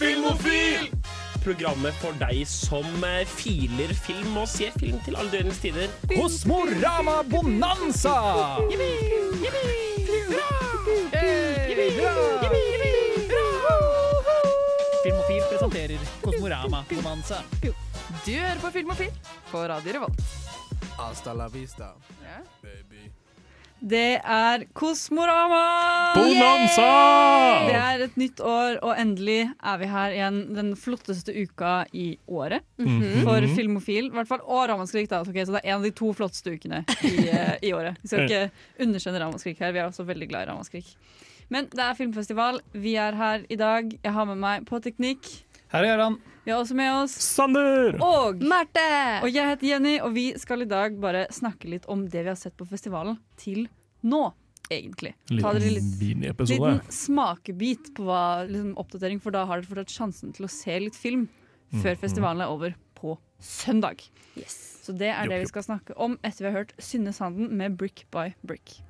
Filmofil! Programmet for deg som eh, filer film og ser film til alle døgnets tider. Kosmorama Bonanza! Filmofil presenterer Kosmorama Bonanza. Du hører på Filmofil på Radio Revolt. Hasta la vista, baby. Det er Kosmorama! Bonanza! Det er et nytt år, og endelig er vi her igjen den flotteste uka i året. For Filmofil. I hvert fall og Ramaskrik. Da. Okay, så det er en av de to flotteste ukene i, eh, i året. Vi skal ikke underkjenne Ramaskrik her. Vi er også veldig glad i Ramaskrik. Men det er filmfestival. Vi er her i dag. Jeg har med meg på teknikk. Her er han. Vi har også med oss Sander! Og Marte! Og jeg heter Jenny, og vi skal i dag bare snakke litt om det vi har sett på festivalen til nå, egentlig. Ta dere litt liten smakebit på hva, liksom, oppdatering, for da har dere fortsatt sjansen til å se litt film før festivalen er over på søndag. Så det er det vi skal snakke om etter vi har hørt Synne Sanden med 'Brick by Brick'.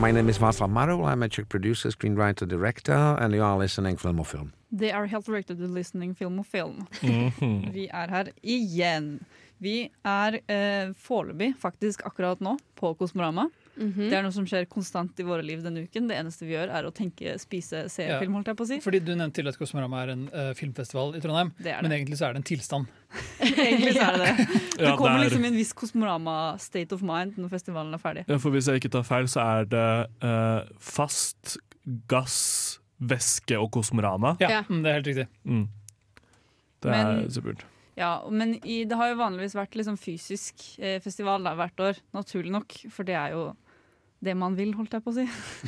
My name is Václav Marul. I'm a Czech producer, screenwriter, director, and you are listening Film or Film. They are health directed to listening film og film. Mhm. Vi er her igjen. Vi er eh, foreløpig, faktisk akkurat nå, på Kosmorama. Mhm. Det er noe som skjer konstant i våre liv denne uken. Det eneste vi gjør, er å tenke, spise, se Ja. film, holdt jeg på å si. Fordi du nevnte til at Kosmorama er en uh, filmfestival i Trondheim. Det er Men egentlig så er det en tilstand. Egentlig så er det det. Det Ja, kommer er- liksom i en viss Kosmorama state of mind når festivalen er ferdig. Ja, for hvis jeg ikke tar feil, så er det uh, fast, gass, væske og kosmorama. Ja, Ja. mm, det er helt riktig. Mm. Det Men- er supert. Ja, men i, det har jo vanligvis vært liksom fysisk eh, festival da, hvert år, naturlig nok. For det er jo det man vil, holdt jeg på å si.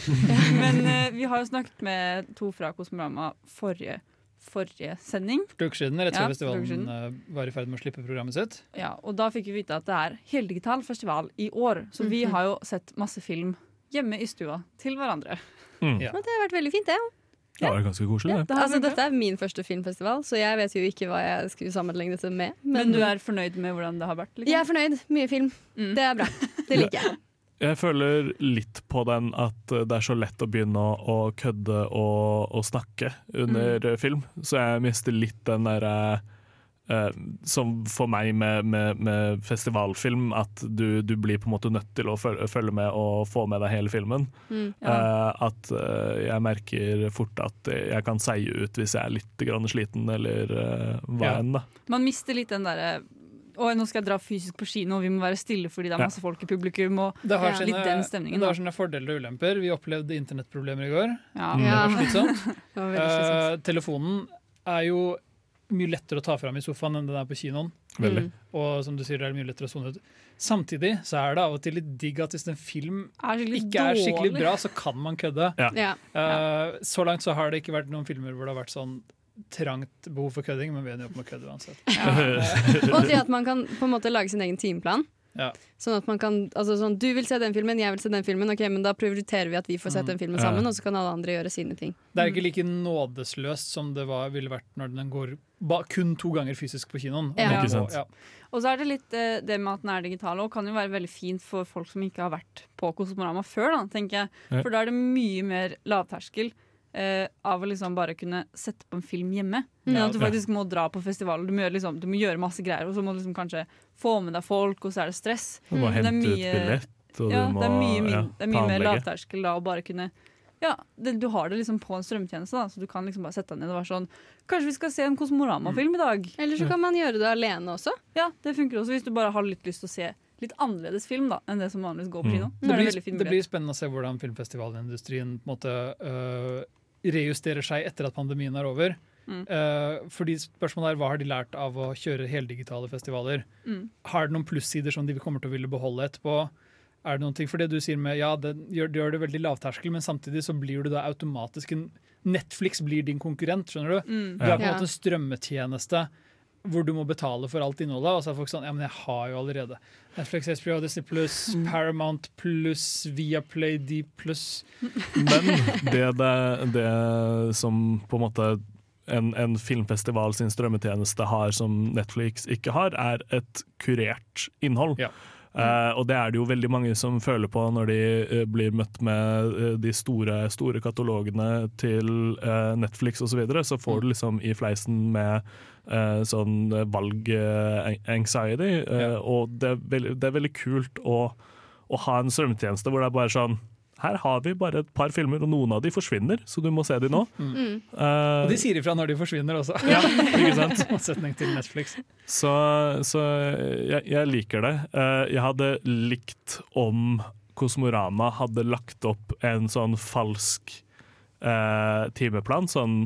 men eh, vi har jo snakket med to fra Kosmorama forrige, forrige sending. For to uker siden, rett før ja, festivalen eh, var i ferd med å slippe programmet sitt. Ja, og da fikk vi vite at det er heldigital festival i år. Så vi Mhm. har jo sett masse film hjemme i stua til hverandre. Mm. Ja. Og det har vært veldig fint, det. Ja, det var ganske koselig, det. Altså, dette er min første filmfestival, så jeg vet jo ikke hva jeg skulle sammenligne dette med. Men du er fornøyd med hvordan det har vært? Liksom? Jeg er fornøyd. Mye film. Mm. Det er bra. Det liker jeg. Jeg føler litt på den at eh, det er så lett å begynne å, å kødde og, og snakke under Mm. eh, film, så jeg mister litt den derre eh, som for meg med, med, med festivalfilm, at du, du blir på en måte nødt til å følge, følge med og få med deg hele filmen. Mm. Ja. uh, at uh, jeg merker fort at jeg kan seie ut hvis jeg er litt grann sliten, eller hva Ja. enn. da. Man mister litt den derre Å, nå skal jeg dra fysisk på kino, og vi må være stille fordi det er Ja. masse folk i publikum. Og, Det har, Ja. sine, Litt den stemningen, det har sine fordeler og ulemper. Vi opplevde internettproblemer i går. ja. Det Ja. var slitsomt. Det var slitsomt. Eh, telefonen er jo mye lettere å ta fram i sofaen enn den er på kinoen. Veldig. Mm. Og som du sier, det er mye lettere å sone ut. Samtidig så er det av og til litt digg at hvis en film Er ikke er skikkelig dårlig. bra, så kan man kødde. Ja. Eh, så langt så har det ikke vært noen filmer hvor det har vært sånn trangt behov for kødding, men vi ender opp med å kødde uansett. Og det at man kan på en måte lage sin egen timeplan. Ja. Sånn at man kan, altså sånn, Du vil se den filmen, jeg vil se den filmen. Ok, men Da prioriterer vi at vi får sett den filmen Ja. sammen, og så kan alle andre gjøre sine ting. Det er ikke like nådesløst som det var, ville vært når den går ba, kun to ganger fysisk på kinoen. Ja. Ikke sant. Ja. Og så er det litt eh, det med at den er digital og kan jo være veldig fint for folk som ikke har vært på Kosmorama før, da, tenker jeg. For da er det mye mer lavterskel eh, av å liksom bare kunne sette på en film hjemme. Men Ja. at du faktisk må dra på festival. Du må, gjøre liksom, du må gjøre masse greier, og så må du liksom kanskje få med deg folk, og så er det stress. Du må Mm. Det hente ut billett, og Ja, du må det er mye, min, ja, det er mye mer lavterskel da å bare kunne ja, det, Du har det liksom på en strømtjeneste, da, så du kan liksom bare sette deg ned og være sånn Kanskje vi skal se en Kosmorama-film i dag? Eller så kan man gjøre det alene også. Ja, det funker også hvis du bare har litt lyst til å se litt annerledes film da enn det som vanligvis går på Mm. kino. Mm. Det, blir, det, det blir spennende å se hvordan filmfestivalindustrien på en måte øh, rejusterer seg etter at pandemien er over. Mm. Uh, fordi spørsmålet er Hva har de lært av å kjøre heldigitale festivaler? Mm. Har det noen plussider som de kommer til å ville beholde etterpå? Er det noen ting, for det du sier med ja, det gjør, det gjør det veldig lavterskel, men samtidig så blir du da automatisk en Netflix blir din konkurrent, skjønner du? Mm. Du har på en Ja. måte en strømmetjeneste hvor du må betale for alt innholdet. Og så er folk sånn Ja, men jeg har jo allerede Netflix, HBO, Disney pluss, Paramount pluss, Viaplay D pluss. Men det, det, det som på en måte en, en filmfestival sin strømmetjeneste har som Netflix ikke har, er et kurert innhold. Ja. Eh, og det er det jo veldig mange som føler på når de eh, blir møtt med eh, de store, store katalogene til Netflix osv. Så, videre, så får du liksom i fleisen med eh, sånn valg-anxiety. Ja. Og det er, veldig, det er veldig kult å, å ha en strømmetjeneste hvor det er bare sånn her har vi bare et par filmer, og noen av de forsvinner, så du må se de nå. Mm. Uh, Og de sier ifra når de forsvinner også, ja, ikke sant? motsetning til Netflix. Så, så jeg, jeg liker det. Uh, jeg hadde likt om Kosmorama hadde lagt opp en sånn falsk uh, timeplan. Sånn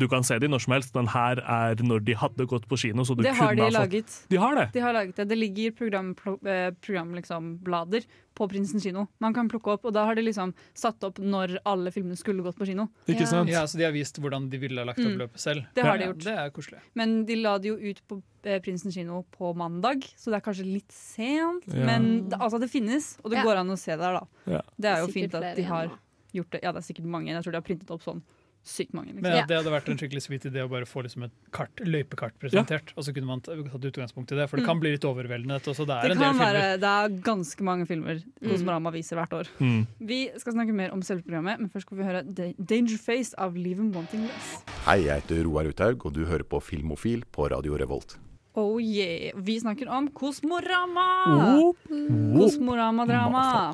du kan se de når som helst, men her er når de hadde gått på kino. Så du Det har kunne de ha fått laget. De har det! De har laget det. Det ligger program, eh, program liksom, på Prinsen kino. Man kan plukke opp, og da har de liksom satt opp når alle filmene skulle gått på kino. Ikke sant? Ja, så De har vist hvordan de ville ha lagt opp Mm. løpet selv. Det har de Ja, gjort. Det er koselig. Men de la det jo ut på Prinsens Prinsen kino på mandag, så det er kanskje litt sent. Ja. Men det, altså, det finnes, og det Ja. går an å se der, da. Ja. Det er jo Sikkert fint at de har gjort det. Ja, det er sikkert mange. Jeg tror de har printet opp sånn sykt mange. Men Liksom. ja, Det hadde vært en skikkelig sweet idé å bare få liksom et kart, løypekart presentert. Og så kunne man tatt utgangspunkt i det, for det kan bli litt overveldende. Dette også. Det er Det en del filmer. være, det er ganske mange filmer Kosmorama viser hvert år. Mm. Vi skal snakke mer om selve programmet, men først skal vi høre Danger Face av Leave 'em Wanting Less. Hei, jeg heter Roar Uthaug, og du hører på Filmofil på Radio Revolt. Oh yeah. Vi snakker om Kosmorama! Oh. Kosmorama-drama.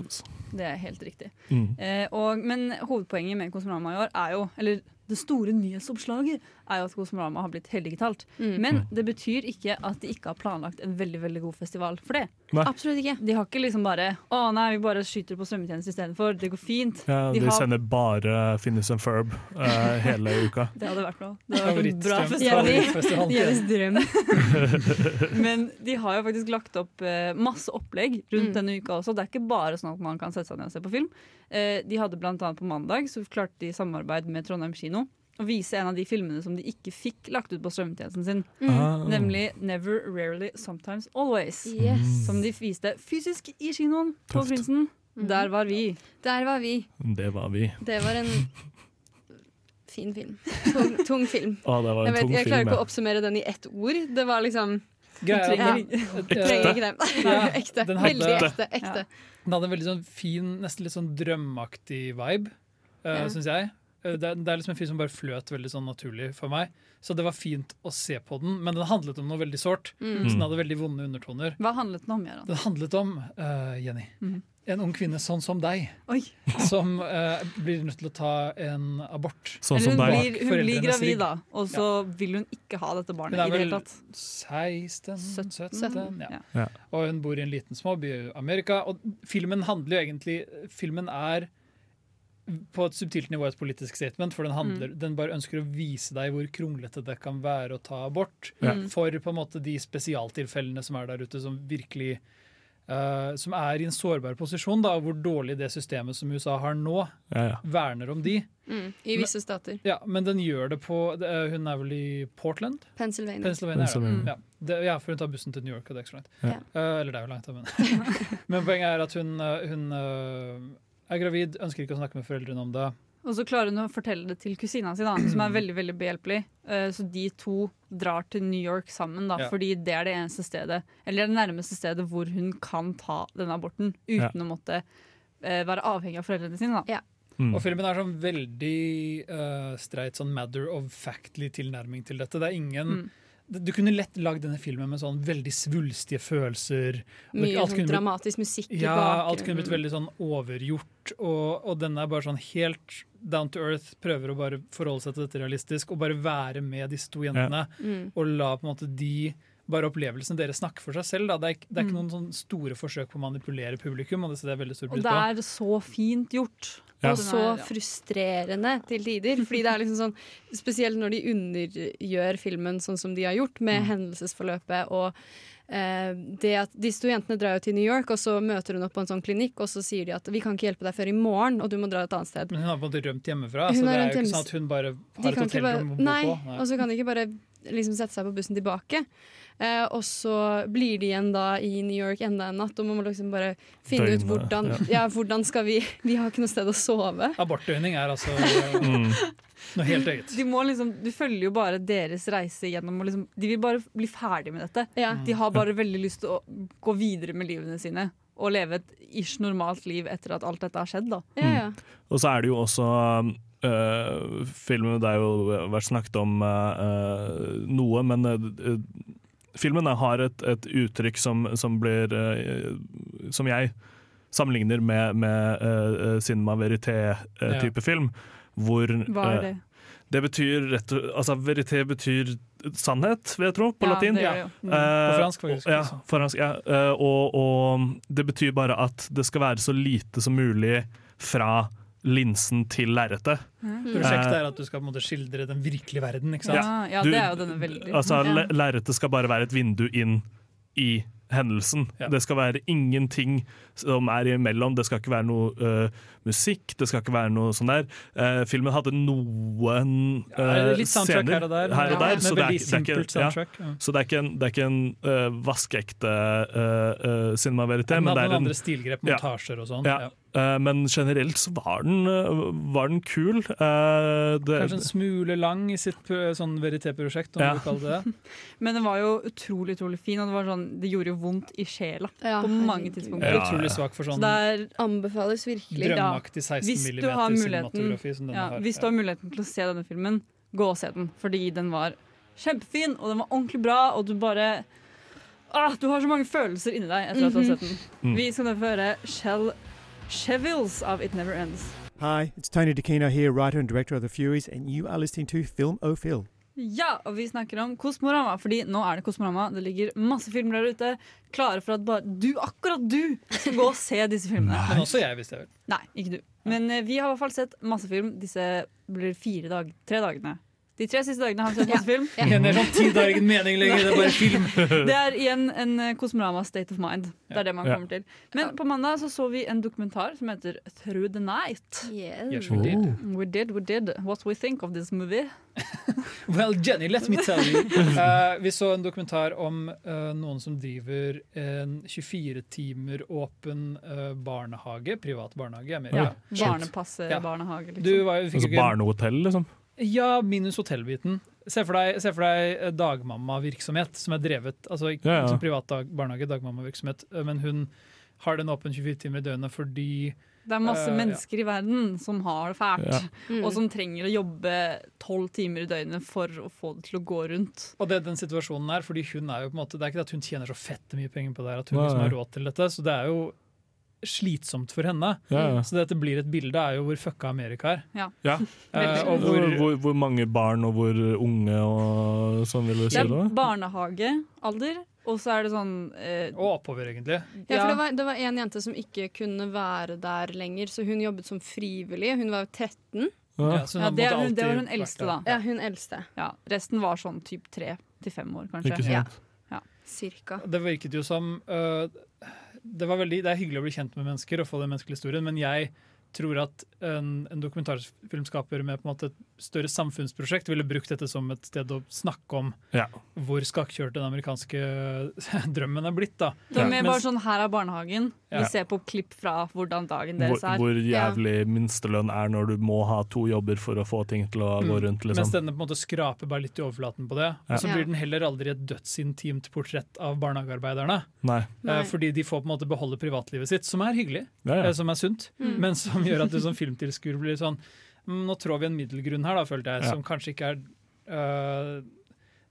Det er helt riktig. Mm. Eh, og, men hovedpoenget med Kosmorama i år er jo Eller det store nyhetsoppslaget er jo at Kosmorama har blitt heldigitalt. Mm. Men det betyr ikke at de ikke har planlagt en veldig veldig god festival for det. Absolutt ikke. De har ikke liksom bare Å nei, vi bare skyter på strømmetjeneste istedenfor. Det går fint. Ja, De de har- sender bare Finnes and Ferb uh, hele uka. Det hadde vært bra. Det hadde vært en bra festival. Deres drøm. Men de har jo faktisk lagt opp uh, masse opplegg rundt Mm. denne uka også. Det er ikke bare sånn at man kan sette seg ned og se på film. Uh, de hadde blant annet på mandag så klarte de samarbeid med Trondheim kino å vise en av de filmene som de ikke fikk lagt ut på strømmetjenesten sin. Mm. Ah. Nemlig Never, Rarely, Sometimes, Always. Yes. Som de viste fysisk i kinoen på Tøft. Prinsen. Mm. Der var vi. Der var vi. Det var vi. Det var en fin film. Tung, tung film. Ah, det var Jeg, vet, tung jeg klarer film. ikke å oppsummere den i ett ord. Det var liksom Greia, Ja. er Trenger ikke den. Ja, ekte. den hadde- Veldig ekte. ekte. den hadde en veldig sånn fin, nesten litt sånn drømmeaktig vibe, uh, Ja. syns jeg. Eh, Det er, det er liksom en film som bare fløt veldig sånn naturlig for meg. Så det var fint å se på den, men den handlet om noe veldig sårt. Mm. Så den hadde veldig vonde undertoner. Hva handlet den om, Jørgen? Den handlet om, uh, Jenny, Mm. en ung kvinne sånn som deg, Oi. som uh, blir nødt til å ta en abort. Sånn som hun deg. blir, hun blir gravid, da, og så vil hun ikke ha dette barnet Hun er i det vel hele tatt. 16, 17, 17, ja. ja. Ja. Og hun bor i en liten småby i Amerika. Og filmen handler jo egentlig Filmen er på et subtilt nivå et politisk statement, for den, handler, den bare ønsker å vise deg hvor kronglete det kan være å ta abort. Mm. For på en måte de spesialtilfellene som er der ute, som virkelig uh, Som er i en sårbar posisjon, da, hvor dårlig det systemet som USA har nå, Ja, ja. verner om de. Mm. I visse stater. Ja, Men den gjør det på er- Hun er vel i Portland? Pennsylvania. Pennsylvania. Pennsylvania. Ja. Det, ja, for hun tar bussen til New York, og det er ikke så langt. Ja. Eh, eller det er jo langt, av. men Men poenget er at hun, hun er gravid, ønsker ikke å snakke med foreldrene om det. Og så klarer hun å fortelle det til kusina si, da, som er veldig veldig behjelpelig. Eh, Så de to drar til New York sammen, da, Ja. fordi det er det eneste stedet Eller det nærmeste stedet hvor hun kan ta denne aborten uten å måtte eh, være avhengig av foreldrene sine. Da. Ja. Mm. Og filmen er sånn veldig uh, streit sånn matter of factly tilnærming til dette. Det er ingen Mm. Du kunne lett lagd denne filmen med sånn veldig svulstige følelser. Mye Alt sånn kunne blitt- dramatisk musikk i Ja, alt kunne blitt veldig sånn overgjort, og, og denne er bare sånn helt down to earth. Prøver å bare forholde seg til dette realistisk og bare være med disse to jentene. Mm. Og la på en måte de bare opplevelsene deres snakke for seg selv. Da. Det, er, ikke- det er ikke Mm. noen sånn store forsøk på å manipulere publikum. og det jeg veldig stor Og det er så fint gjort. Ja. Og så er- frustrerende til tider. Fordi det er liksom sånn Spesielt når de undergjør filmen sånn som de har gjort, med Mm. hendelsesforløpet og eh, det at Disse to jentene drar jo til New York, og så møter hun opp på en sånn klinikk, og så sier de at vi kan ikke hjelpe deg før i morgen, og du må dra et annet sted. Men hun har på en måte rømt hjemmefra, Hun så det er jo ikke sånn at hun bare har et hotellrom å bo på. Nei. og så kan de ikke bare liksom sette seg på bussen tilbake. Eh, og så blir de igjen da i New York enda en natt, og man må liksom bare finne ut hvordan, ja. hvordan skal vi Vi har ikke noe sted å sove. Abortdøgning er altså Mm. noe helt eget. De må liksom, du følger jo bare deres reise gjennom og liksom, De vil bare bli ferdig med dette. Ja. De har bare veldig lyst til å gå videre med livene sine og leve et ish normalt liv etter at alt dette har skjedd. da. Ja, ja. Og så er det jo også øh, Filmen Det har jo vært snakket om uh, noe, men uh, filmen har et, et uttrykk som, som blir Som jeg sammenligner med, med cinema verité-type film. Hvor Hva er det? det betyr rett og Altså, verité betyr sannhet, vil jeg tro, på Ja, latin. det det ja. Mm. Eh, På fransk, faktisk, Ja, fransk, ja. Eh, og, og det betyr bare at det skal være så lite som mulig fra linsen til lerretet. Prosjektet er at du skal på en måte skildre den virkelige verden. ikke sant? Ja, ja det er jo denne veldig Altså, Lerretet skal bare være et vindu inn i hendelsen. Ja. Det skal være ingenting som er imellom. Det skal ikke være noe uh, musikk, det skal ikke være noe sånn der. Uh, filmen hadde noen Ja, er eh, litt soundtrack scener her og der. her og der, med så det er, ikke- det er simpelt ikke, ja, soundtrack. Så det er ikke en, det er ikke en uh, vaskeekte uh, uh, cinema verité, Den men det er noen en andre stilgrep, Ja. montasjer og sånn. Eh, men generelt så var den, eh, var den kul. Eh, det, Kanskje en smule lang i sitt sånn verité-prosjekt, om Ja. du kaller det det. Men den var jo utrolig utrolig fin, og det, var sånn, det gjorde jo vondt i sjela Ja, på mange tidspunkter. Ja, Utrolig svak for Så sånn det der, Anbefales virkelig. drømmeaktig 16 Hvis du har mm cinematografi som denne ja, har. Hvis du har muligheten til å se denne filmen, gå og se den. Fordi den var kjempefin, og den var ordentlig bra, og du bare ah, Du har så mange følelser inni deg etter at du har sett den. Mm. Vi skal derfor høre Shell Chevils of It Never Ends. Hi, it's Tony DeCino here, writer and director of The Furies, and you are listening to Film O Phil. Ja, og vi snakker om Kosmorama, fordi nå er det Kosmorama. Det ligger masse filmer der ute, klare for at bare du, akkurat du, skal gå og se disse filmene. Men også jeg, hvis jeg vil. Nei, ikke du. Men eh, vi har i hvert fall sett masse film disse blir fire dag, tre dagene. De tre siste dagene har vi sett masse film. Det er sånn tid har ingen mening lenger, det er bare film. Det er igjen en eh, Kosmorama state of mind. Det er det man kommer til. Men på mandag så, så vi en dokumentar som heter Through the Night. Yes. Yes, we did. We did, we did. What we think of this movie. Well, Jenny, let me tell you. Uh, vi så en dokumentar om uh, noen som driver en 24 timer åpen uh, barnehage, privat barnehage i Amerika. Ja, Barnepasse, Ja. barnehage, Du liksom. var, fikk altså barnehotell, liksom. Ja, minus hotellbiten. Se for deg, se for deg eh, dagmammavirksomhet som er drevet Altså ikke Ja, ja. som privat dag, barnehage, dagmammavirksomhet, eh, men hun har den åpen 24 timer i døgnet fordi Det er masse ja. mennesker i verden som har det fælt. Ja. Mm. Og som trenger å jobbe tolv timer i døgnet for å få det til å gå rundt. Og det er den situasjonen her, fordi hun er jo på en måte Det er ikke det at hun tjener så fette mye penger på det her, at hun liksom har råd til dette, så det er jo slitsomt for henne. Ja, ja. Så dette blir et bilde er jo hvor fucka Amerika er. Ja. Ja. Eh, og Hvor, hvor, hvor, mange barn og hvor unge og sånn, vil du si Det det? er barnehagealder, og så er det sånn eh, og oppover, egentlig. Ja, for det var, det var en jente som ikke kunne være der lenger, så hun jobbet som frivillig. Hun var jo 13. Ja. Ja, ja, det, hun, det var hun eldste, da. Ja, hun eldste. Ja, resten var sånn typ tre til fem år, kanskje. Ikke sant? Cirka. Det virket jo som øh, det, veldig, det er hyggelig å bli kjent med mennesker og få den menneskelige historien, men jeg tror at en, en dokumentarfilmskaper med på en måte større samfunnsprosjekt ville brukt dette som et sted å snakke om Ja. hvor skakkjørt den amerikanske drømmen er blitt. da. Det er mer Mens- bare sånn her er barnehagen. Ja. Vi ser på klipp fra hvordan dagen deres er. hvor jævlig minstelønn er når du må ha to jobber for å få ting til å gå rundt. rundt. Mens Liksom. denne på en måte skraper bare litt i overflaten på det. Og så Ja. blir den heller aldri et dødsintimt portrett av barnehagearbeiderne. Nei. Eh, Nei. fordi de får på en måte beholde privatlivet sitt, som er hyggelig, Ja, ja. eh, som er sunt, Mm. men som gjør at du som filmtilskuer blir sånn mm, Nå trår vi en middelgrunn her, da, følte jeg, Ja. som kanskje ikke er øh,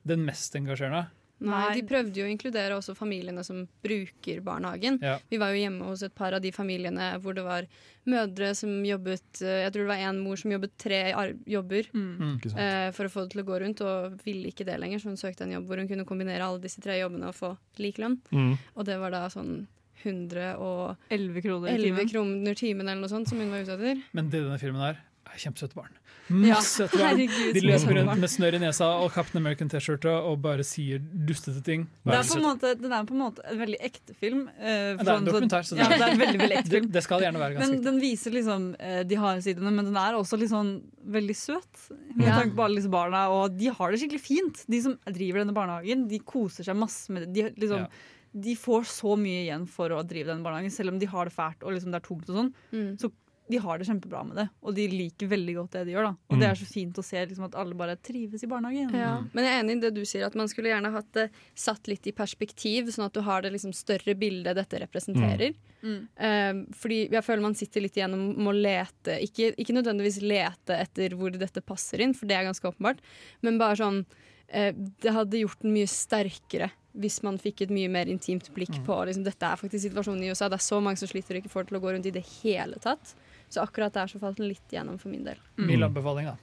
den mest engasjerende. Nei. De prøvde jo å inkludere også familiene som bruker barnehagen. Ja. Vi var jo hjemme hos et par av de familiene hvor det var mødre som jobbet eh, Jeg tror det var en mor som jobbet tre ar jobber Mm. Mm. Eh, for å få det til å gå rundt, og ville ikke det lenger, så hun søkte en jobb hvor hun kunne kombinere alle disse tre jobbene og få lik lønn. Mm. Og det var da sånn 111 11 kroner kroner timen eller noe sånt som hun var ute etter. Men det denne filmen er, er Kjempesøte barn. Masse søte barn. De løper rundt med snørr i nesa og Captain American T-skjorte og bare sier dustete ting. Det er på en måte, den er på en måte en veldig ekte film. eh, det er en sånn- dokumentar, så det- ja, det er en veldig, veldig ekte film. det skal gjerne være ganske Men ekte. den viser liksom eh, de harde sidene, men den er også sånn veldig søt. Med Ja. tanke på alle disse barna, og de har det skikkelig fint. De som driver denne barnehagen, de koser seg masse med det. De, liksom, Ja. de får så mye igjen for å drive denne barnehagen, selv om de har det fælt og liksom det er tungt og sånn. Mm. Så de har det kjempebra med det, og de liker veldig godt det de gjør. da Og det er så fint å se liksom, at alle bare trives i barnehagen. Ja. Men jeg er enig i det du sier, at man skulle gjerne hatt det satt litt i perspektiv, sånn at du har det liksom større bildet dette representerer. Mm. Eh, fordi jeg føler man sitter litt igjennom med å lete, ikke, ikke nødvendigvis lete etter hvor dette passer inn, for det er ganske åpenbart, men bare sånn eh, Det hadde gjort den mye sterkere hvis man fikk et mye mer intimt blikk på liksom, dette er faktisk situasjonen i USA. Det er så mange som sliter og ikke får det til å gå rundt i det hele tatt. Så akkurat der så falt den litt gjennom for min del. Mild anbefaling, da.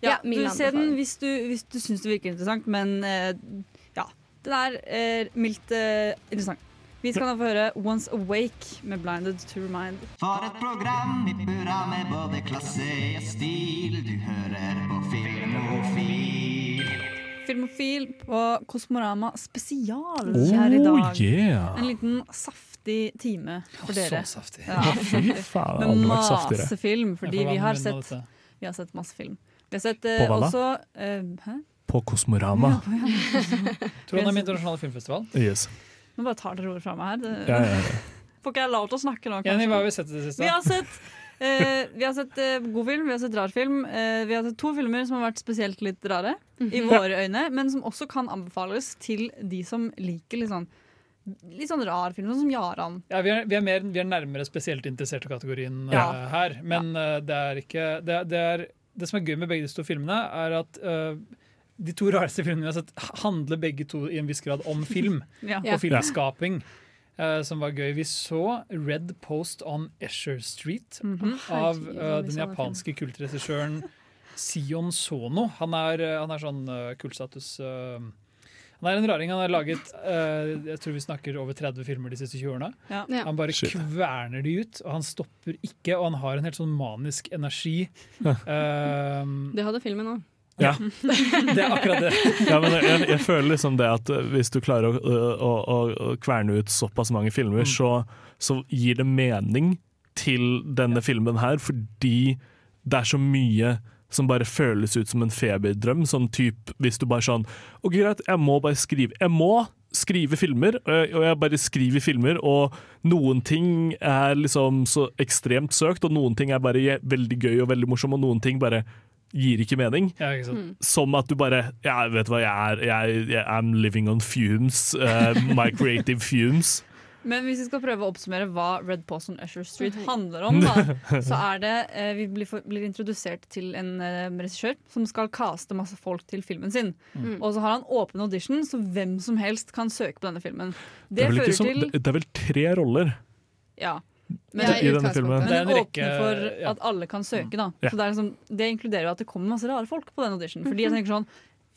Ja, Ja, du ser den hvis du, hvis du syns det virker interessant, men uh, ja. Den er uh, mildt uh, interessant. Vi skal nå få høre Once Awake med Blinded to Remind. For et program i burra med både klasse og stil. Du hører på. Filmofil på Kosmorama spesial her i dag. Oh, yeah. En liten saftig time for dere. Så saftig. Ja, Fy faen, aldri vært saftigere. masse film, fordi vi har sett, vi har sett masse film. Vi har sett uh, På da? også uh, Hæ? På Kosmorama. Trondheim internasjonale filmfestival. Yes. Nå bare tar dere ordet fra meg her. Det, Ja, ja, ja. Får ikke jeg lov til å snakke nå, kanskje? Ja, hva har vi sett i det siste? Vi har sett, eh, vi har sett eh, god film, vi har sett rar film. Eh, vi har sett to filmer som har vært spesielt litt rare, i våre øyne, men som også kan anbefales til de som liker litt sånn, litt sånn rar film, sånn som Jaran. Ja, vi, er, vi, er mer, vi er nærmere spesielt interesserte kategorien Ja. eh, her. Men eh, det er ikke det, er- det, er, det som er gøy med begge disse to filmene, er at eh, de to rareste filmene vi har sett, handler begge to i en viss grad om film Ja. Ja. og filmskaping. Eh, som var gøy. Vi så Red Post on Esher Street av Herregud, eh, hva vi den japanske kultregissøren Sion Sono. Han er, eh, han er sånn uh, kultstatus Han er en raring. Han har laget uh, jeg tror vi snakker over 30 filmer de siste 20 årene. Ja. Han bare Shit. kverner de ut, og han stopper ikke. Og han har en helt sånn manisk energi. uh, Det hadde filmen òg. Ja. det er akkurat det. ja, men jeg, jeg føler liksom det at uh, hvis du klarer å, å, å, kverne ut såpass mange filmer, Mm. så, så gir det mening til denne filmen her, fordi det er så mye som bare føles ut som en feberdrøm. Sånn typ hvis du bare sånn OK, greit, jeg må bare skrive. Jeg må skrive filmer, og jeg bare skriver filmer, og noen ting er liksom så ekstremt søkt, og noen ting er bare veldig gøy og veldig morsom, og noen ting bare gir ikke mening. Ja, ikke sant? Som at du bare Ja, vet du hva, jeg er jeg, jeg, I'm living on fumes. Uh, my creative fumes. Men hvis vi skal prøve å oppsummere hva Red Post on Usher Street handler om, da, så er det eh, Vi blir, for, blir introdusert til en eh, regissør som skal caste masse folk til filmen sin. Mm. Og så har han åpen audition, så hvem som helst kan søke på denne filmen. Det Det, er, vel fører som, til det, det er vel tre roller Ja. Men, i, i denne filmen. men den en åpner for at alle kan søke, da. Ja. Så det, er liksom, det inkluderer jo at det kommer masse rare folk på den audition. Fordi jeg tenker sånn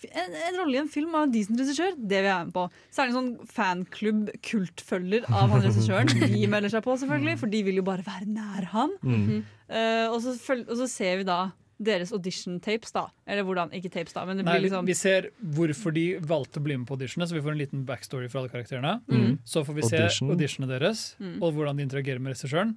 en, en rolle i en film av en decent regissør, det vil jeg være med på. En sånn fanklubb, kultfølger av han regissøren. De melder seg på, selvfølgelig, for de vil jo bare være nær han. Mm. Uh, og, så føl- og så ser vi da deres audition-tapes, da. Eller hvordan, ikke tapes, da, men det Nei, blir vi, liksom vi ser hvorfor de valgte å bli med på auditionene, så vi får en liten backstory for alle karakterene. Mm. Så får vi se Audition. auditionene deres, Mm. og hvordan de interagerer med regissøren.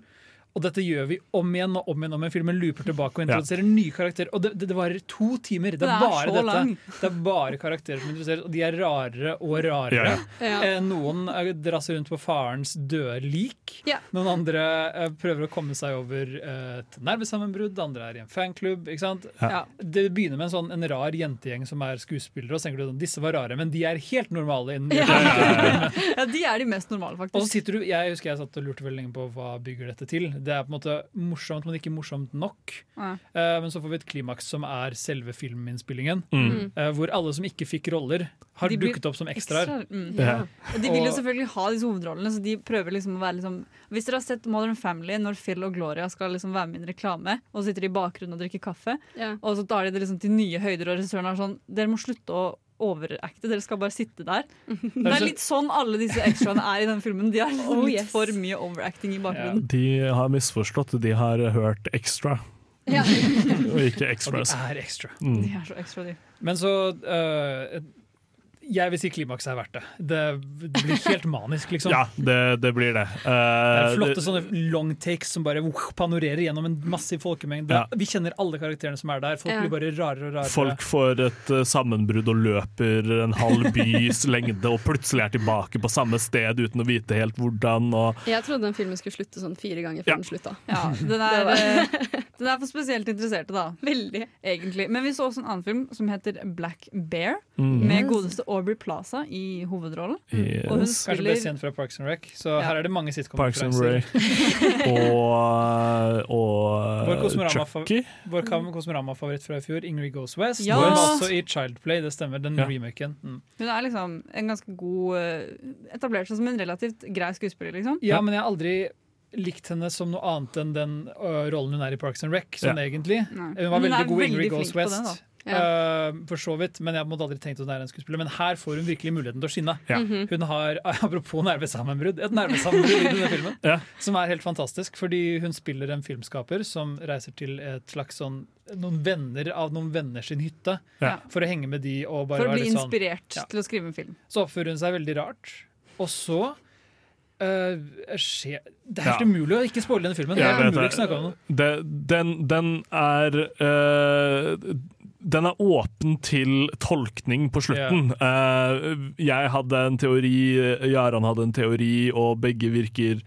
Og dette gjør vi om igjen og om igjen. om igjen Filmen looper tilbake og Ja. introduserer nye karakterer. Og det, det, det varer to timer. Det er, det er bare dette. lang. Det er bare karakterer som introduseres, og de er rarere og rarere. Ja, Ja. Eh, Noen drasser dras rundt på farens døde lik. Ja. Noen andre eh, prøver å komme seg over eh, et nervesammenbrudd. Andre er i en fanklubb. ikke sant? Ja. Ja. Det begynner med en sånn en rar jentegjeng som er skuespillere. Og så tenker du at disse var rare, men de er helt normale. Innen, Ja, de er de mest normale, faktisk. Og så sitter du, Jeg husker jeg satt og lurte veldig lenge på hva bygger dette til. Det er på en måte morsomt, men ikke morsomt nok. Ja. Uh, men så får vi et klimaks som er selve filminnspillingen. Mm. Uh, hvor alle som ikke fikk roller, har De blir dukket opp som ekstraer. Ekstra, mm. Ja. Og de vil jo selvfølgelig ha disse hovedrollene, så de prøver liksom å være liksom Hvis dere har sett Modern Family, når Phil og Gloria skal liksom være med i en reklame, og så sitter de i bakgrunnen og drikker kaffe, Ja. og så tar de det liksom til nye høyder, og regissøren er sånn Dere må slutte å overacte, dere skal bare sitte der. Det er litt sånn alle disse extraene er i den filmen. De har litt Oh, litt yes. for mye overacting i bakgrunnen. De har misforstått, de har hørt ekstra. Ja. og ikke Og de er ekstra. Mm. De er så ekstra, de. Men så øh, Jeg vil si klimakset er verdt det. det. Det blir helt manisk, liksom. Ja, det, det blir det. Det er Eh, flotte det- sånne long takes som bare uh, panorerer gjennom en massiv folkemengde. Ja. Vi kjenner alle karakterene som er der. Folk Ja. blir bare rarere og rarere. Folk får et uh, sammenbrudd og løper en halv bys lengde og plutselig er tilbake på samme sted uten å vite helt hvordan. Og Jeg trodde den filmen skulle slutte sånn fire ganger Ja. før den slutta. Ja, den er, eh, den er for spesielt interesserte, da. Veldig. Egentlig. Men vi så også en annen film som heter Black Bear, Mm. med godeste Aubrey Plaza i hovedrollen. Yes. Og hun Kanskje best kjent fra Parks and Rec. Så Ja. her er det mange Parks and Rec sitcom-referanser. og Vår og Kosmorama- Chucky. Vår Kosmorama-favoritt fra i fjor, Ingrid Goes West. Ja! Hun var også i Child Play, det stemmer. Den Ja. remaken. Mm. Hun er liksom en ganske god eh, Etablert seg som en relativt grei skuespiller, liksom. Ja, men jeg har aldri likt henne som noe annet enn den uh, rollen hun er i Parks and Rec, sånn egentlig. Nei. Hun var Men veldig er god i Ingrid Goes flink på West. det, Ja. ø, for så vidt, men jeg måtte aldri tenkt at hun er en skuespiller. Men her får hun virkelig muligheten til å skinne. Ja. Mhm. Hun har, apropos nervesammenbrudd, et nervesammenbrudd i denne filmen. Ja. Som er helt fantastisk, fordi hun spiller en filmskaper som reiser til et slags sånn noen venner av noen venner sin hytte Ja. for å henge med de og bare For å bli litt sånn inspirert Ja. til å skrive en film. Så oppfører hun seg veldig rart. Og så Uh, skje, Det er helt Ja. umulig å ikke spoile denne filmen. Det er umulig å snakke om den. Den, den er eh, Den er åpen til tolkning på slutten. Yeah. jeg hadde en teori, Jaran hadde en teori, og begge virker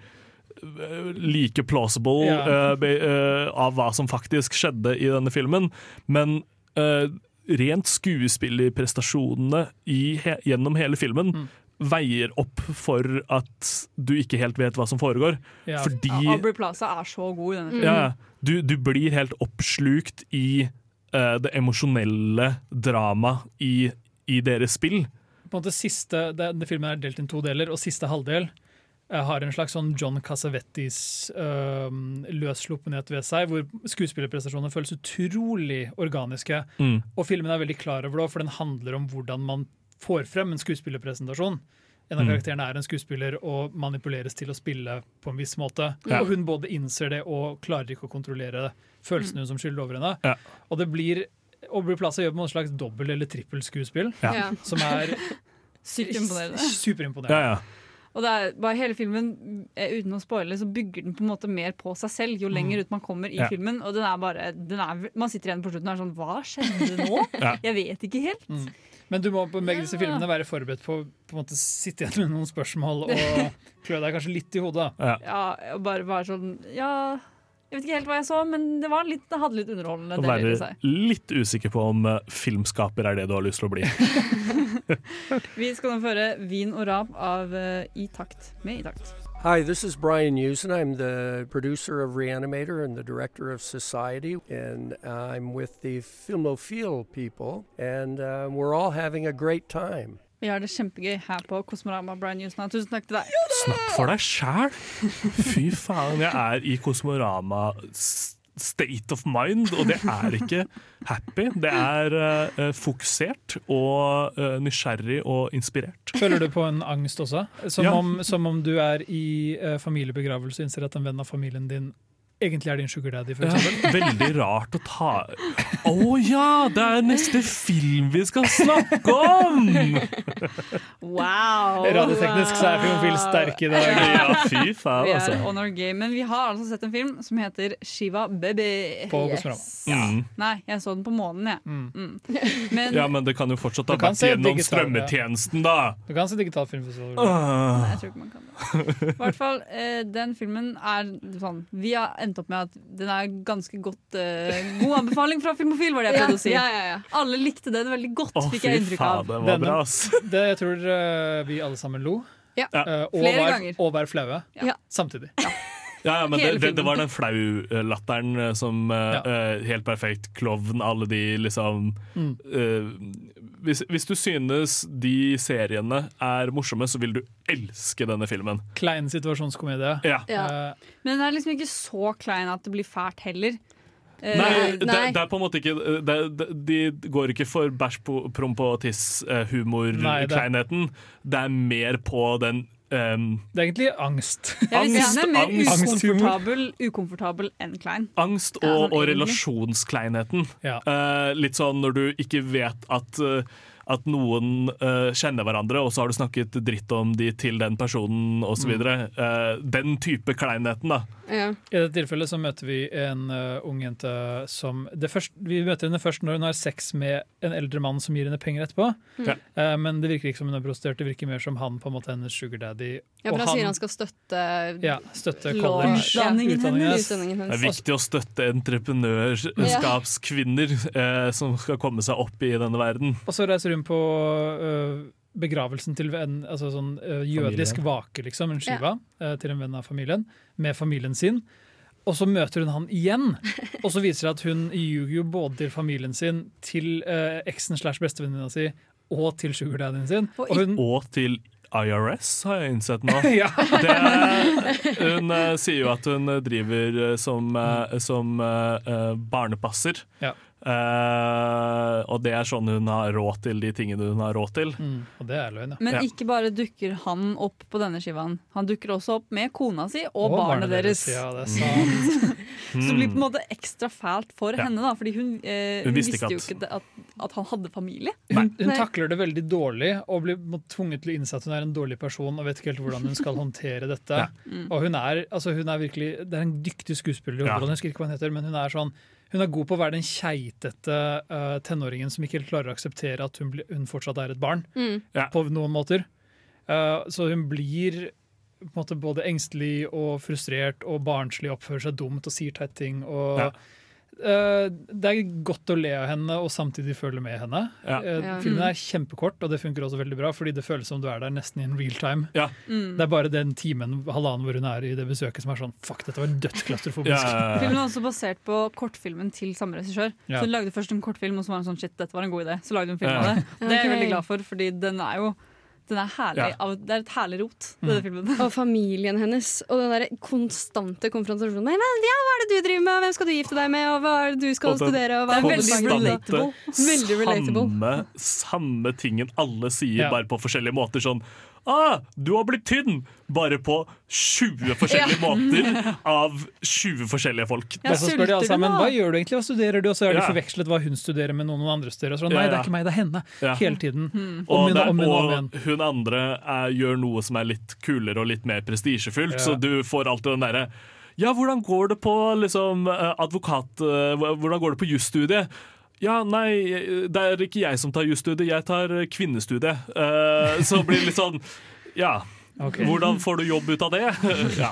eh, like plausible Ja. eh, av hva som faktisk skjedde i denne filmen. Men eh, rent skuespillerprestasjonene i he gjennom hele filmen Mm. veier opp for at du ikke helt vet hva som foregår. Ja. Fordi Ja, Aubrey Plaza er så god i denne filmen. ja, du, du blir helt oppslukt i eh, det emosjonelle dramaet i, i deres spill. På en måte siste, det, det Filmen er delt inn to deler, og siste halvdel uh, har en slags sånn John Cassavettis uh, løssluppenhet ved seg, hvor skuespillerprestasjonene føles utrolig organiske. Mm. Og filmen er veldig klar over det, for den handler om hvordan man får frem en skuespillerpresentasjon. En av Mm. karakterene er en skuespiller og manipuleres til å spille på en viss måte. Ja. Og hun både innser det og klarer ikke å kontrollere følelsene hun som skylder over henne. Ja. Og det blir Aubrey Plaza gjør på en slags dobbel- eller trippelskuespill, Ja. Som er Sykt imponerende. superimponerende. Ja, ja. Og det er bare hele filmen, eh, uten å spoile, så bygger den på en måte mer på seg selv jo lenger ut man kommer i Ja. filmen. Og den er bare den er, Man sitter igjen på slutten og er sånn Hva skjedde nå? Ja. Jeg vet ikke helt. Mm. Men du må på begge disse filmene være forberedt på måte sitte igjen med noen spørsmål og klø deg kanskje litt i hodet. ja. Ja, og bare være sånn Ja, jeg vet ikke helt hva jeg så, men det, var litt, det hadde litt underholdende Å deler i være seg. litt usikker på om eh, filmskaper er det du har lyst til å bli. Vi skal nå føre Vin og rap av eh, I takt med I takt. Hi, this is Brian Usen. I'm the producer of Reanimator and the director of Society, and I'm with the Filmophile people, and uh, we're all having a great time. Vi har det kjempegøy her på Kosmorama. Brian News. tusen takk til deg. Snakk for deg sjæl! Fy faen, jeg er i Kosmorama state of mind, og det er ikke happy. Det er uh, fokusert og uh, nysgjerrig og inspirert. Føler du på en angst også? Som, Ja. om, som om du er i uh, familiebegravelse og innser at en venn av familien din egentlig er din sugar daddy, for Ja, eksempel. veldig rart å ta Å ja! Det er neste film vi skal snakke om! Wow! Radioteknisk så er Filmofil sterk i dag. Ja, fy faen, Vi er altså. on our game. Men vi har altså sett en film som heter Shiva Baby. På Kosmorama. Mm. Nei, jeg så den på månen, jeg. Mm. Men Ja, men det kan jo fortsatt ha vært gjennom strømmetjenesten, da! Du kan se digital filmfestival. Ah. Nei, jeg tror ikke man kan det. I hvert fall, eh, den filmen er sånn Vi har endt opp med at den er ganske godt uh, God anbefaling fra Filmofil, var det jeg Ja, prøvde å si. ja, ja, ja. Alle likte den veldig godt, oh, fikk jeg inntrykk faen, av. det var bra, ass. Det jeg tror uh, vi alle sammen lo. Ja. Uh, og, Flere var, ganger. og var flaue Ja. samtidig. Ja, ja, men det, det, det var den flau-latteren som Ja. uh, Helt perfekt klovn, alle de liksom Mm. eh, hvis, hvis du synes de seriene er morsomme, så vil du elske denne filmen. Klein situasjonskomedie. Ja. Ja. Eh, Men den er liksom ikke så klein at det blir fælt heller. Eh, Nei, Nei. det, det er på en måte ikke det, det, De går ikke for bæsj, promp og tiss-humor-kleinheten. Det er mer på den em, Det er egentlig angst. Jeg vil er mer angst. ukomfortabel, ukomfortabel enn klein. Angst Ja, og, sånn og relasjonskleinheten. Ja. Uh, litt sånn når du ikke vet at, eh, at noen uh, kjenner hverandre, og så har du snakket dritt om de til den personen osv. Mm. Uh, den type kleinheten, da. Ja. I dette tilfellet så møter vi en uh, ung jente som det først, Vi møter henne først når hun har sex med en eldre mann som gir henne penger etterpå. Mm. Uh, men det virker ikke som hun er prostituert, det virker mer som han på en måte hennes sugar daddy. Ja, for han, han sier han skal støtte ja, støtte college. Ja, utdanningen hennes. utdanningen Det er viktig å støtte entreprenørskapskvinner eh, som skal komme seg opp i denne verden. Og så reiser hun på øh, begravelsen til en altså sånn, øh, jødisk Familien. vake, liksom, en skiva, øh, til en venn av familien, med familien sin. Og så møter hun han igjen, og så viser det at hun ljuger jo både til familien sin, til øh, eksen slash bestevenninna si, og til sugardaddyen sin. Og Og hun, Og til IRS, har jeg innsett nå. ja. Det, hun uh, sier jo at hun eh, driver uh, som, uh, som eh, eh, barnepasser. Ja. Og det er sånn hun har råd til de tingene hun har råd til. Mm, og det er løgn, ja. Men ikke bare dukker han opp på denne skivaen. Han dukker også opp med kona si og, barnet deres. Ja, det er sant. Så det blir på en måte ekstra fælt for Ja. henne, da, fordi hun, eh, Hun hun visste visste, jo ikke at, at han hadde familie. Hun, hun takler det veldig dårlig og blir tvunget til å innse at hun er en dårlig person og vet ikke helt hvordan hun skal håndtere dette. Ja. Mm. Og hun er, altså hun er virkelig Det er en dyktig skuespiller, Ja. jeg husker ikke hva hun heter, men hun er sånn hun er god på å være den keitete uh, tenåringen som ikke helt klarer å akseptere at hun, hun fortsatt er et barn, Mm. Ja. på noen måter. Uh, så hun blir på en måte både engstelig og frustrert og barnslig, oppfører seg dumt og sier teit ting. Og, Ja. Eh, det er godt å le av henne og samtidig føle med henne. Ja. Eh, Ja. Filmen er kjempekort, og det funker også veldig bra, fordi det føles som du er der nesten in real time. Ja. Mm. Det er bare den timen halvannen hvor hun er i det besøket som er sånn Fuck, dette var dødsklaustrofobisk. Ja, Filmen er også basert på kortfilmen til samme regissør. Ja. Så hun lagde først en kortfilm, og så var hun sånn shit, dette var en god idé. Så lagde hun film Ja. av det. Det er jeg veldig glad for, fordi den er jo den er herlig. Ja. Det er et herlig rot, Mm. denne filmen. Og familien hennes. Og den der konstante konfrontasjonen. Ja, hva er det du driver med? Hvem skal du gifte deg med? Og hva er det du skal Og den studere? Og hva Det er veldig relatable. Veldig relatable. Samme, samme tingen alle sier, Ja. bare på forskjellige måter. Sånn Ah, du har blitt tynn! Bare på 20 forskjellige måter av 20 forskjellige folk. Ja, og så spør de alle sammen hva gjør du egentlig, hva studerer du? Og så har de Ja. forvekslet hva hun studerer med noen andre studerer. Og sånn, Nei, det er ikke meg, det er henne. Ja. Hele tiden. Mm. Og, min, og min, og min. og hun andre er, gjør noe som er litt kulere og litt mer prestisjefylt, Ja. så du får alltid den derre Ja, hvordan går det på liksom, eh, advokat... eh, Hvordan går det på jusstudiet? Ja, nei, det er ikke jeg som tar jusstudiet, jeg tar eh, kvinnestudiet. Uh, så blir det litt sånn Ja, okay. hvordan får du jobb ut av det? ja.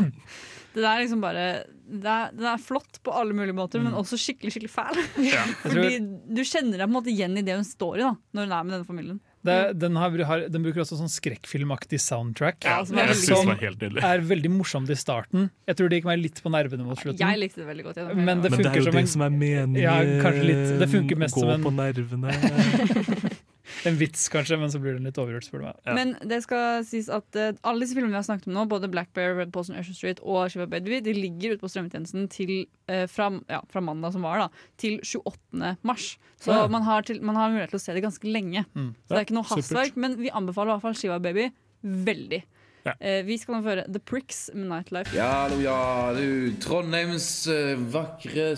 Det er liksom bare det er, Den er flott på alle mulige måter, Mm. men også skikkelig skikkelig fæl. Ja. Fordi du kjenner deg på en måte igjen i det hun står i da når hun er med denne familien. Det, den, har, har, den bruker også sånn skrekkfilmaktig soundtrack. Ja, som er veldig som helt nydelig. er veldig morsomt i starten. Jeg tror det gikk meg litt på nervene mot slutten. Jeg likte det veldig godt. gjennom Men det Men det er jo som det en- som er meningen. Ja, litt. Det funker mest Gå som en- på nervene. En vits, kanskje, men så blir den litt overgjort, spør du meg. Ja. Men det skal sies at uh, alle disse filmene vi har snakket om nå, både Black Bear, Red Poison, Usher Street og Shiva Baby, de ligger ute på strømmetjenesten til, uh, fra, ja, fra mandag som var, da, til 28. mars. Så Ja. man, har til, man har mulighet til å se det ganske lenge. Mm. Så det er ikke noe hastverk, men vi anbefaler i hvert fall Shiva Baby veldig. Ja. Eh, vi skal nå få høre The Pricks med Nightlife. Ja, hallo, ja, du. Trondheims eh, vakre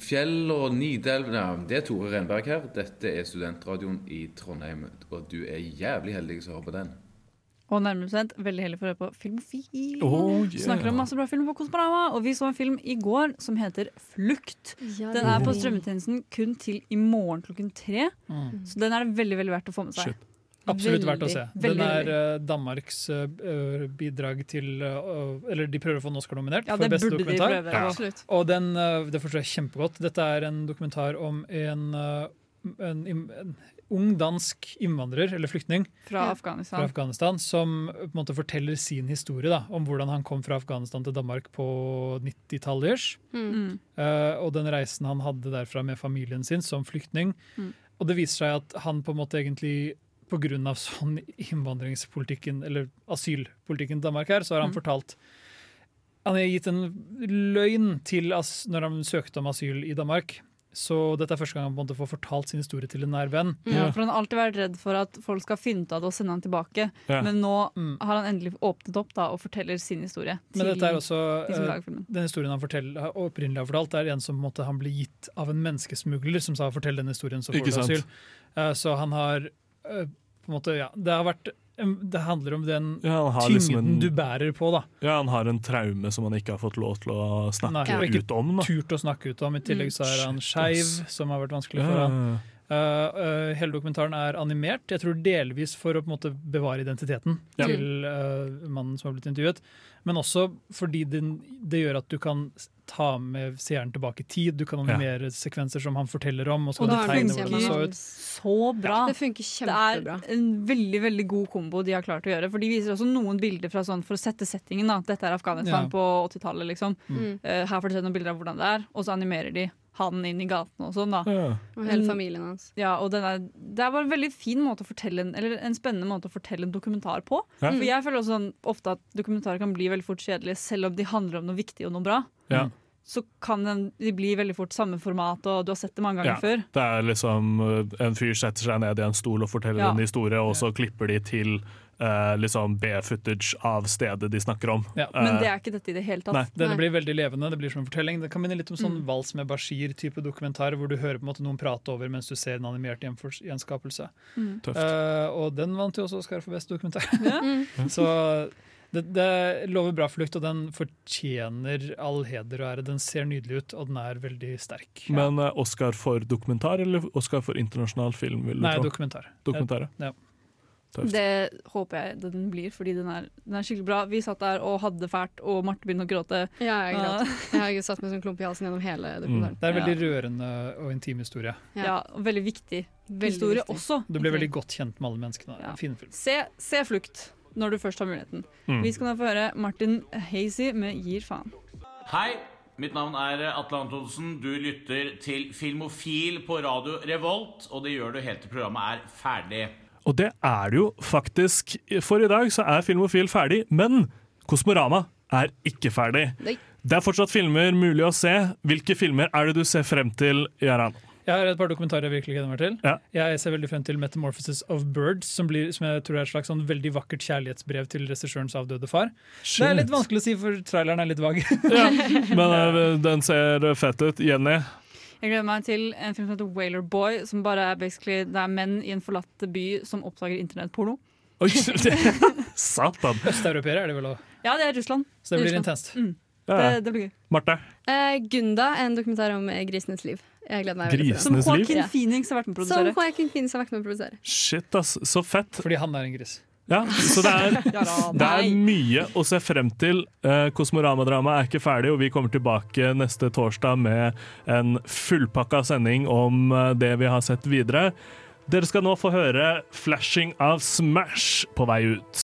fjell og Nidelv ja, Det er Tore Renberg her. Dette er studentradioen i Trondheim, og du er jævlig heldig som hører på den. Og nærmere bestemt veldig heldig for å høre på Filmofil. Oh, Snakker om masse bra film på Kosmorama, og vi så en film i går som heter Flukt. Ja, Den er på strømmetjenesten kun til i morgen klokken tre. Mm. Så den er det veldig veldig verdt å få med seg. Shit. Absolutt verdt å se. Den er eh, Danmarks eh, bidrag til eh, Eller de prøver å få en Oscar-nominert Ja, for det beste burde de prøver prøve. Ja. Og den, det forstår jeg kjempegodt. Dette er en dokumentar om en, en, en ung dansk innvandrer, eller flyktning, Fra Afghanistan. fra Afghanistan, som på en måte forteller sin historie da, om hvordan han kom fra Afghanistan til Danmark på 90-tallet. Mm. Mm. Eh, og den reisen han hadde derfra med familien sin som flyktning. Mm. Og det viser seg at han på en måte egentlig av sånn innvandringspolitikken, eller asylpolitikken i Danmark her, så har han Mm. fortalt Han har gitt en løgn til as når han søkte om asyl i Danmark. Så dette er første gang han på en måte får fortalt sin historie til en nær venn. Ja, for Han har alltid vært redd for at folk skal finne ut av det og sende han tilbake. Ja. Men nå har han endelig åpnet opp da, og forteller sin historie Men dette er også de som lager filmen. Den historien han forteller, opprinnelig har fortalt, er en som måtte, han ble gitt av en menneskesmugler som sa 'fortell den historien, så får du asyl'. Uh, så han har eh, på en måte, ja, Det har vært det handler om den Ja, tyngden liksom en- du bærer på. da Ja, han har en traume som han ikke har fått lov til å snakke Nei, ja. ut om. Da. turt å snakke ut om. I tillegg så er han Shit, skeiv, som har vært vanskelig for han. Uh, uh, hele dokumentaren er animert, jeg tror delvis for å på en måte bevare identiteten til uh, mannen som har blitt intervjuet, men også fordi den, det gjør at du kan ta med seeren tilbake i tid. Du kan Ja. animere sekvenser som han forteller om, og så Og det funker hvordan det så ut. så bra. Det funker kjempebra. Det er en veldig veldig god kombo de har klart å gjøre. For De viser også noen bilder fra sånn, for å sette settingen. da Dette er Afghanistan Ja. på 80-tallet. Liksom. Mm. Eh, her får du se noen bilder av hvordan det er, og så animerer de han inn i gaten og sånn. da Ja. Og hele familien hans. Ja, og den er, Det er bare en veldig fin måte å fortelle en, eller en spennende måte å fortelle en dokumentar på. Ja. For jeg føler også sånn, ofte at dokumentarer kan bli veldig fort kjedelige, selv om de handler om noe viktig og noe bra. Ja. Så kan den, de bli veldig fort samme format, og du har sett det mange ganger Ja. før. Det er liksom uh, En fyr setter seg ned i en stol og forteller Ja. en historie, og så klipper de til uh, liksom B-footage av stedet de snakker om. Ja, Men Uh, det er ikke dette i det hele tatt. Nei. Denne blir veldig levende. Det blir som en fortelling. Det kan minne litt om sånn Mm. Vals med Bashir-type dokumentar, hvor du hører på en måte noen prate over mens du ser en animert gjenskapelse. Mm. Tøft. Eh, og den vant jo også Oscar for best dokumentar. Ja. Så det, det lover bra flukt, og den fortjener all heder og ære. Den ser nydelig ut, og den er veldig sterk. Men uh, Oscar for dokumentar eller Oscar for internasjonal film? Vil du Nei, tro? dokumentar. Dokumentar, ja. Tøft. Det håper jeg den blir, fordi den er, den er skikkelig bra. Vi satt der og hadde det fælt, og Marte begynte å gråte. Ja, jeg, gråt. jeg har satt med sånn klump i halsen gjennom hele dokumentaren. Det er en veldig rørende og intim historie. Ja, og veldig viktig Veldig historie viktig. også. Du blir veldig godt kjent med alle menneskene. Ja. Fin film. Se, se Flukt når du først har muligheten. Mm. Vi skal nå få høre Martin Hazy med Gir faen. Hei, mitt navn er Atle Antonsen. Du lytter til Filmofil på radio Revolt, og det gjør du helt til programmet er ferdig. Og det er det jo faktisk. For i dag så er Filmofil ferdig, men Kosmorama er ikke ferdig. Nei. Det er fortsatt filmer mulig å se. Hvilke filmer er det du ser frem til, Jaran? Jeg har et par dokumentarer jeg virkelig gleder meg til. Ja. Jeg ser veldig frem til 'Metamorphosis of Birds', som, blir, som jeg tror er et slags sånn veldig vakkert kjærlighetsbrev til regissørens avdøde far. Det er litt vanskelig å si, for traileren er litt vag. Ja, men eh, den ser fett ut. Jenny? Jeg gleder meg til en film som heter Whaler Boy, som bare er basically det er menn i en forlatt by som oppdager internettporno. Oi, det, satan! Østeuropeere er det vel òg. Ja, det er Russland. Så det blir Russland. intenst. Mm. Ja. Det, det blir gøy. Marte? Eh, Gunda, en dokumentar om eh, grisenes liv. Jeg gleder meg veldig til Som den. Liv? Joaquin Phoenix har vært med å Som. Joaquin Phoenix har vært med å produsere. Shit, ass. Så fett. Fordi han er en gris. Ja, så det er, det er mye å se frem til. Eh, Kosmorama-drama er ikke ferdig, og vi kommer tilbake neste torsdag med en fullpakka sending om eh, det vi har sett videre. Dere skal nå få høre 'Flashing av Smash' på vei ut.